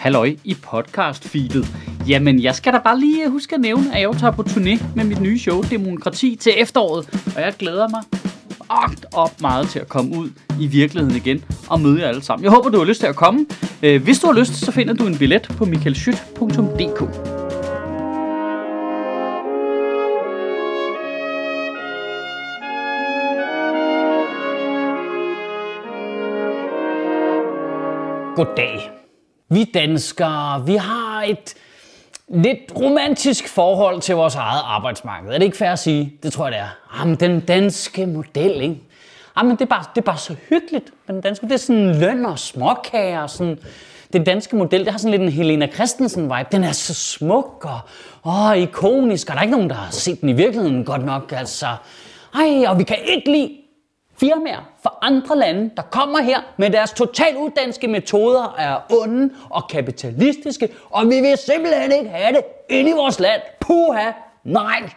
halløj i podcast-feedet. Jamen, jeg skal da bare lige øh, huske at nævne, at jeg tager på turné med mit nye show, Demokrati, til efteråret. Og jeg glæder mig agt op meget til at komme ud i virkeligheden igen og møde jer alle sammen. Jeg håber, du har lyst til at komme. Øh, hvis du har lyst, så finder du en billet på michaelschyt.dk. Goddag. Vi danskere, vi har et lidt romantisk forhold til vores eget arbejdsmarked. Er det ikke fair at sige? Det tror jeg, det er. Jamen, den danske model, ikke? Jamen, det er bare, det er bare så hyggeligt med den danske. Det er sådan løn og småkager og sådan. Den danske model, det har sådan lidt en Helena Christensen-vibe. Den er så smuk og åh, ikonisk, og der er ikke nogen, der har set den i virkeligheden godt nok. Altså, ej, og vi kan ikke lide firmaer fra andre lande, der kommer her med deres totalt uddanske metoder, er onde og kapitalistiske, og vi vil simpelthen ikke have det inde i vores land. Puha, nej.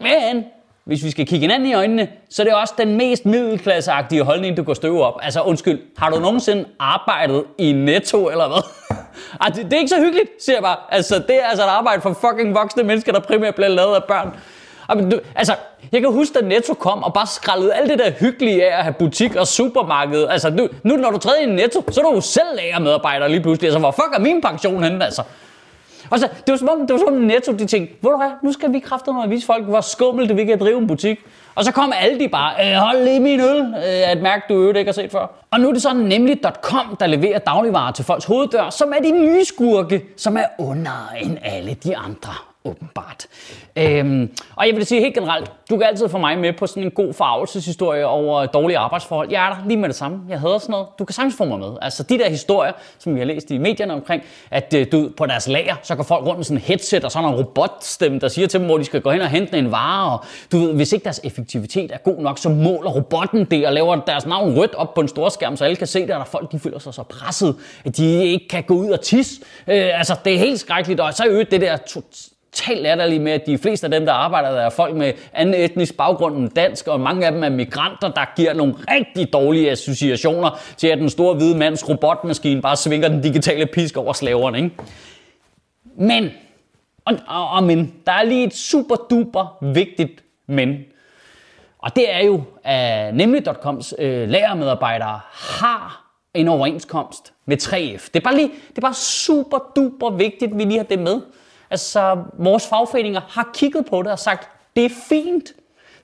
Men hvis vi skal kigge hinanden i øjnene, så er det også den mest middelklasseagtige holdning, du går støve op. Altså undskyld, har du nogensinde arbejdet i Netto eller hvad? Ej, det, altså, det er ikke så hyggeligt, siger jeg bare. Altså, det er altså et arbejde for fucking voksne mennesker, der primært bliver lavet af børn. Ah, altså, jeg kan huske, da Netto kom og bare skrællede alt det der hyggelige af at have butik og supermarked. Altså, nu, nu når du træder i Netto, så er du jo selv lagermedarbejder lige pludselig. Altså, hvor fuck er min pension henne, altså? Og så, det var som om, det var som Netto, de tænkte, hvor du hvad, nu skal vi kræfte at vise folk, hvor skummelt det vi kan drive en butik. Og så kom alle de bare, øh, hold lige min øl, øh, et mærke, du øvrigt ikke har set før. Og nu er det sådan nemlig.com, der leverer dagligvarer til folks hoveddør, som er de nye skurke, som er under end alle de andre åbenbart. Øhm, og jeg vil sige helt generelt, du kan altid få mig med på sådan en god forarvelseshistorie over dårlige arbejdsforhold. Jeg er der lige med det samme. Jeg hader sådan noget. Du kan sagtens få mig med. Altså de der historier, som vi har læst i medierne omkring, at øh, du på deres lager, så går folk rundt med sådan en headset og sådan en robotstemme, der siger til dem, hvor de skal gå hen og hente en vare. Og du ved, hvis ikke deres effektivitet er god nok, så måler robotten det og laver deres navn rødt op på en stor skærm, så alle kan se det, og der folk de føler sig så presset, at de ikke kan gå ud og tisse. Øh, altså det er helt skrækkeligt, og så er det der totalt latterligt med, at de fleste af dem, der arbejder, der er folk med anden etnisk baggrund end dansk, og mange af dem er migranter, der giver nogle rigtig dårlige associationer til, at den store hvide mands robotmaskine bare svinger den digitale pisk over slaverne. Ikke? Men, og, og, og men, der er lige et super duper vigtigt men. Og det er jo, at nemlig.coms øh, lagermedarbejdere har en overenskomst med 3F. Det er bare, lige, det er bare super duper vigtigt, at vi lige har det med. Altså, vores fagforeninger har kigget på det og sagt, det er fint.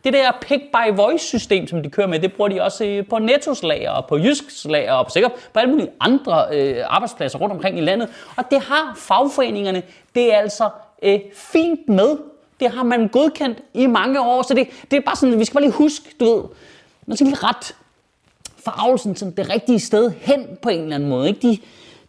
Det der pick by voice system, som de kører med, det bruger de også øh, på Nettos lager og på Jysks lager og på, sikkert på alle mulige andre øh, arbejdspladser rundt omkring i landet. Og det har fagforeningerne, det er altså øh, fint med. Det har man godkendt i mange år, så det, det er bare sådan, vi skal bare lige huske, du ved, man skal lige ret farvelsen som det rigtige sted hen på en eller anden måde. Ikke? De,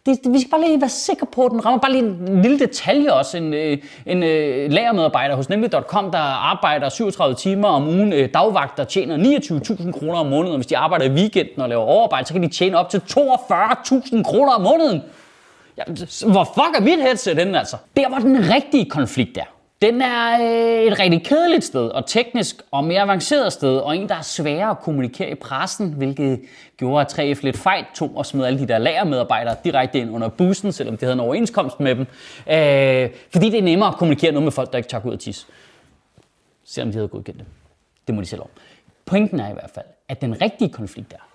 det, det, vi skal bare lige være sikre på, at den rammer bare lige en lille detalje også. En, øh, en, en lagermedarbejder hos nemlig.com, der arbejder 37 timer om ugen, øh, dagvagt, der tjener 29.000 kroner om måneden. Hvis de arbejder i weekenden og laver overarbejde, så kan de tjene op til 42.000 kroner om måneden. Ja, hvor fuck er mit headset henne, altså? Der var den rigtige konflikt der. Den er øh, et rigtig kedeligt sted, og teknisk og mere avanceret sted, og en, der er sværere at kommunikere i pressen, hvilket gjorde, at 3F lidt fejl tog og smed alle de der lagermedarbejdere direkte ind under bussen, selvom de havde en overenskomst med dem. Øh, fordi det er nemmere at kommunikere noget med folk, der ikke tager ud og tisse. Selvom de havde godkendt det. Det må de selv om. Pointen er i hvert fald, at den rigtige konflikt er,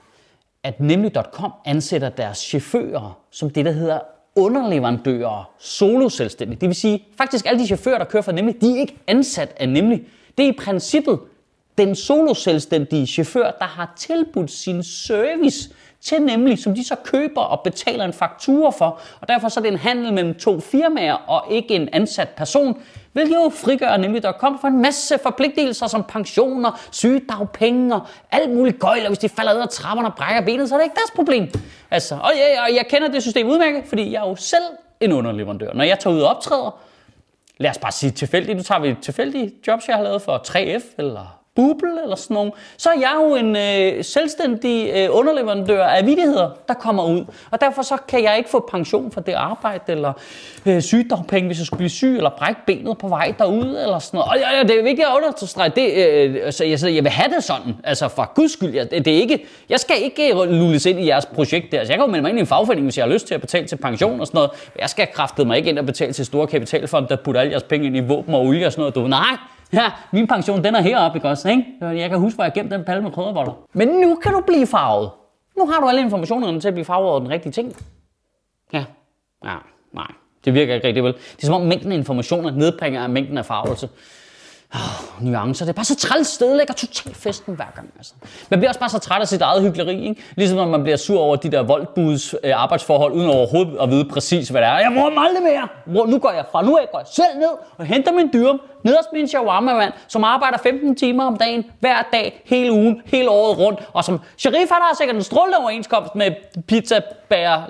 at nemlig.com ansætter deres chauffører som det, der hedder underleverandører, soloselvstændige. Det vil sige, faktisk alle de chauffører, der kører for Nemlig, de er ikke ansat af Nemlig. Det er i princippet den soloselvstændige chauffør, der har tilbudt sin service til Nemlig, som de så køber og betaler en faktura for. Og derfor så er det en handel mellem to firmaer og ikke en ansat person, hvilket jo frigør nemlig der kommer for en masse forpligtelser som pensioner, sygedagpenge og alt muligt gøjl, og hvis de falder ned af trapperne og brækker benet, så er det ikke deres problem. Altså, og jeg, og jeg kender det system udmærket, fordi jeg er jo selv en underleverandør. Når jeg tager ud og optræder, lad os bare sige tilfældigt, nu tager vi tilfældige jobs, jeg har lavet for 3F, eller Bubble eller sådan noget, så er jeg jo en øh, selvstændig øh, underleverandør af vidigheder, der kommer ud. Og derfor så kan jeg ikke få pension for det arbejde, eller øh, sygedagpenge, hvis jeg skulle blive syg, eller brække benet på vej derud, eller sådan noget. Og ja, ja, det er vigtigt at understrege, det, øh, altså, jeg, jeg vil have det sådan, altså for guds skyld, jeg, det, det er ikke, jeg skal ikke øh, lulles ind i jeres projekt der. Altså, jeg kan jo melde mig ind i en fagforening, hvis jeg har lyst til at betale til pension og sådan noget. Jeg skal kraftede mig ikke ind og betale til store kapitalfond, der putter alle jeres penge ind i våben og olie og sådan noget. Du, nej, Ja, min pension, den er heroppe, ikke også? Ikke? Jeg kan huske, hvor jeg gemte den palle med krydderboller. Men nu kan du blive farvet. Nu har du alle informationerne til at blive farvet over den rigtige ting. Ja, ja, nej. Det virker ikke rigtig vel. Det er som om mængden af informationer nedbringer af mængden af farvelse oh, nuancer. Det er bare så træls sted, lægger totalt festen hver gang. Altså. Man bliver også bare så træt af sit eget hyggeleri. Ikke? Ligesom når man bliver sur over de der voldbuds øh, arbejdsforhold, uden overhovedet at vide præcis, hvad det er. Jeg bruger aldrig mere. Nu går jeg fra nu af, går jeg selv ned og henter min dyrum, nederst min shawarma-mand, som arbejder 15 timer om dagen, hver dag, hele ugen, hele året rundt, og som Sharif han har sikkert en strålende overenskomst med pizza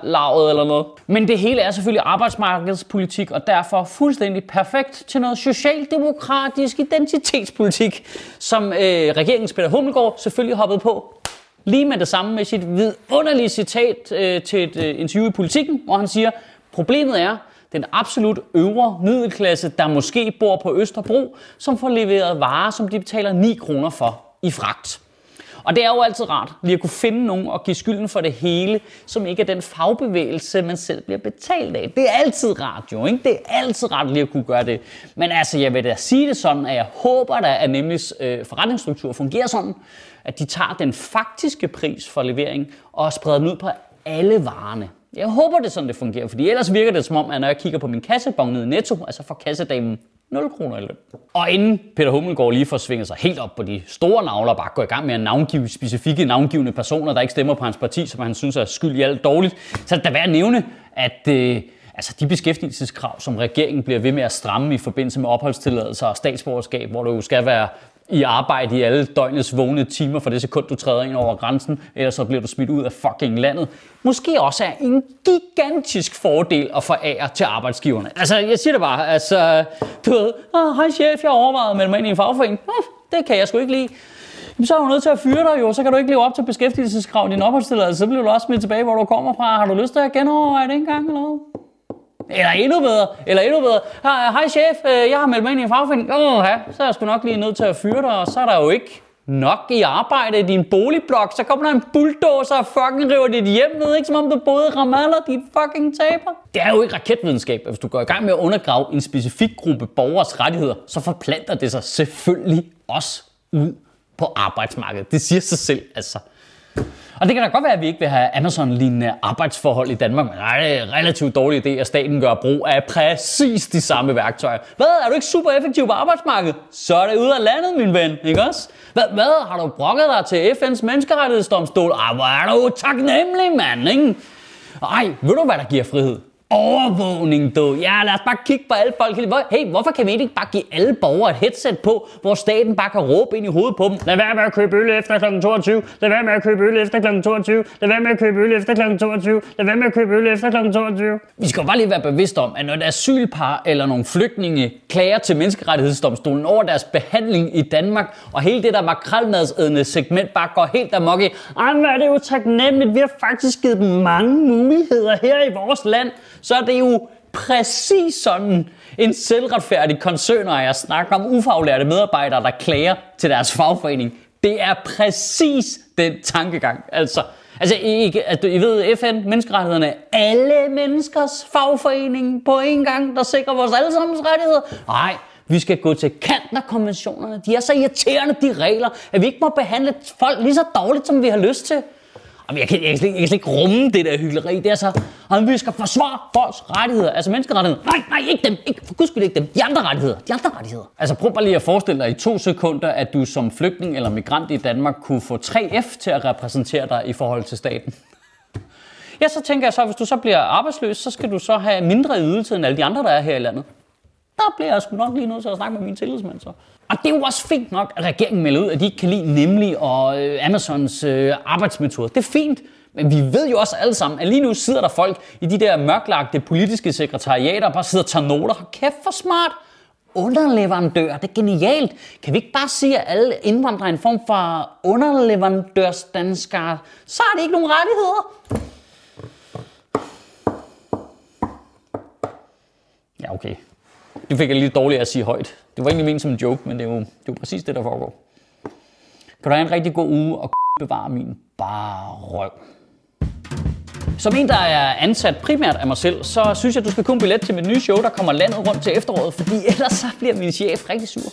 lavet eller noget. Men det hele er selvfølgelig arbejdsmarkedspolitik, og derfor fuldstændig perfekt til noget socialdemokratisk identitetspolitik, som øh, regeringens Peter Hummelgaard selvfølgelig hoppede på lige med det samme med sit vidunderlige citat øh, til et øh, interview i Politiken, hvor han siger, problemet er, den absolut øvre middelklasse, der måske bor på Østerbro, som får leveret varer, som de betaler 9 kroner for i fragt. Og det er jo altid rart lige at kunne finde nogen og give skylden for det hele, som ikke er den fagbevægelse, man selv bliver betalt af. Det er altid rart jo, ikke? Det er altid rart lige at kunne gøre det. Men altså, jeg vil da sige det sådan, at jeg håber da, at nemlig øh, forretningsstruktur fungerer sådan, at de tager den faktiske pris for levering og spreder den ud på alle varerne. Jeg håber, det er sådan, det fungerer, fordi ellers virker det som om, at når jeg kigger på min kassebon nede i Netto, altså for kassedamen 0 kroner i løn. Og inden Peter Hummelgaard lige får svinget sig helt op på de store navler, bare går i gang med at navngive specifikke navngivende personer, der ikke stemmer på hans parti, som han synes er skyld i alt dårligt, så er det da værd at nævne, at øh, altså de beskæftigelseskrav, som regeringen bliver ved med at stramme i forbindelse med opholdstilladelser og statsborgerskab, hvor du jo skal være i arbejde i alle døgnets vågne timer for det sekund, du træder ind over grænsen, ellers så bliver du smidt ud af fucking landet. Måske også er en gigantisk fordel at forære til arbejdsgiverne. Altså, jeg siger det bare, altså, du ved, oh, hej chef, jeg overvejede at melde mig ind i en fagforening. Hm, det kan jeg sgu ikke lide. Jamen, så er du nødt til at fyre dig jo, så kan du ikke leve op til beskæftigelseskrav i din opholdstilladelse, så bliver du også smidt tilbage, hvor du kommer fra. Har du lyst til at genoverveje det en gang eller noget? Eller endnu bedre, eller endnu bedre. Hej chef, øh, jeg har meldt mig ind i en fagforening. Åh, ja, så er jeg sgu nok lige nødt til at fyre dig, og så er der jo ikke nok i arbejde i din boligblok. Så kommer der en bulldozer og fucking river dit hjem ned, ikke som om du boede i Ramallah, dit fucking taber. Det er jo ikke raketvidenskab, at hvis du går i gang med at undergrave en specifik gruppe borgers rettigheder, så forplanter det sig selvfølgelig også ud på arbejdsmarkedet. Det siger sig selv, altså. Og det kan da godt være, at vi ikke vil have Amazon-lignende arbejdsforhold i Danmark, men det er en relativt dårlig idé, at staten gør brug af præcis de samme værktøjer. Hvad? Er du ikke super effektiv på arbejdsmarkedet? Så er det ud af landet, min ven, ikke også? Hvad? Hvad? Har du brokket dig til FN's menneskerettighedsdomstol? Ej, hvor er du taknemmelig, mand, ikke? Ej, ved du, hvad der giver frihed? Overvågning, du. Ja, lad os bare kigge på alle folk. Hey, hvorfor kan vi ikke bare give alle borgere et headset på, hvor staten bare kan råbe ind i hovedet på dem? Lad være med at købe øl efter kl. 22. Lad være med at købe øl efter kl. 22. Lad være med at købe øl efter kl. 22. Lad være med at købe øl efter kl. 22. Vi skal bare lige være bevidste om, at når et asylpar eller nogle flygtninge klager til menneskerettighedsdomstolen over deres behandling i Danmark, og hele det der makralmadsædende segment bare går helt amok i, ej, hvad er det jo taknemmeligt. Vi har faktisk givet dem mange muligheder her i vores land så er det jo præcis sådan en selvretfærdig koncernejer snakker om ufaglærte medarbejdere, der klager til deres fagforening. Det er præcis den tankegang. Altså, altså ikke, at altså, I ved, FN, menneskerettighederne, alle menneskers fagforening på en gang, der sikrer vores allesammens rettigheder. Nej, vi skal gå til kanten af konventionerne. De er så irriterende, de regler, at vi ikke må behandle folk lige så dårligt, som vi har lyst til. Jamen, jeg, kan, jeg, kan slet, jeg kan slet ikke rumme det der hyggeleri. Det er så, at vi skal forsvare folks rettigheder. Altså menneskerettigheder. Nej, nej, ikke dem. Ikke, for guds ikke dem. De andre rettigheder. De andre rettigheder. Altså prøv bare lige at forestille dig i to sekunder, at du som flygtning eller migrant i Danmark kunne få 3F til at repræsentere dig i forhold til staten. Ja, så tænker jeg så, at hvis du så bliver arbejdsløs, så skal du så have mindre ydelse end alle de andre, der er her i landet. Der bliver jeg sgu nok lige nødt til at snakke med min tillidsmand så. Og det er jo også fint nok, at regeringen melder ud, at de ikke kan lide nemlig og øh, Amazons øh, arbejdsmetode. Det er fint, men vi ved jo også alle sammen, at lige nu sidder der folk i de der mørklagte politiske sekretariater og bare sidder og tager noter. Kæft for smart! underleverandør. Det er genialt. Kan vi ikke bare sige, at alle indvandrere er en form for underleverandørsdanskere? Så har de ikke nogen rettigheder. Ja, okay. Det fik jeg lidt dårligt at sige højt. Det var egentlig ment som en joke, men det er jo, det er jo præcis det, der foregår. Kan du have en rigtig god uge og bevare min bare røv. Som en, der er ansat primært af mig selv, så synes jeg, du skal købe en billet til mit nye show, der kommer landet rundt til efteråret, fordi ellers så bliver min chef rigtig sur.